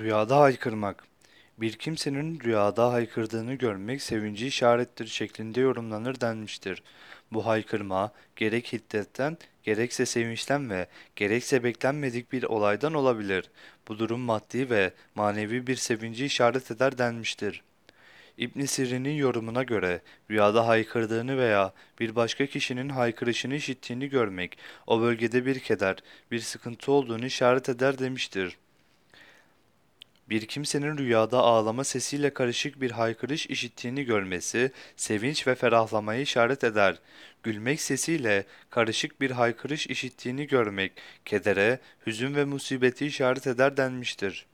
Rüyada haykırmak. Bir kimsenin rüyada haykırdığını görmek sevinci işarettir şeklinde yorumlanır denmiştir. Bu haykırma gerek hiddetten, gerekse sevinçten ve gerekse beklenmedik bir olaydan olabilir. Bu durum maddi ve manevi bir sevinci işaret eder denmiştir. İbn Sirin'in yorumuna göre rüyada haykırdığını veya bir başka kişinin haykırışını işittiğini görmek o bölgede bir keder, bir sıkıntı olduğunu işaret eder demiştir. Bir kimsenin rüyada ağlama sesiyle karışık bir haykırış işittiğini görmesi, sevinç ve ferahlamayı işaret eder. Gülmek sesiyle karışık bir haykırış işittiğini görmek, kedere, hüzün ve musibeti işaret eder denmiştir.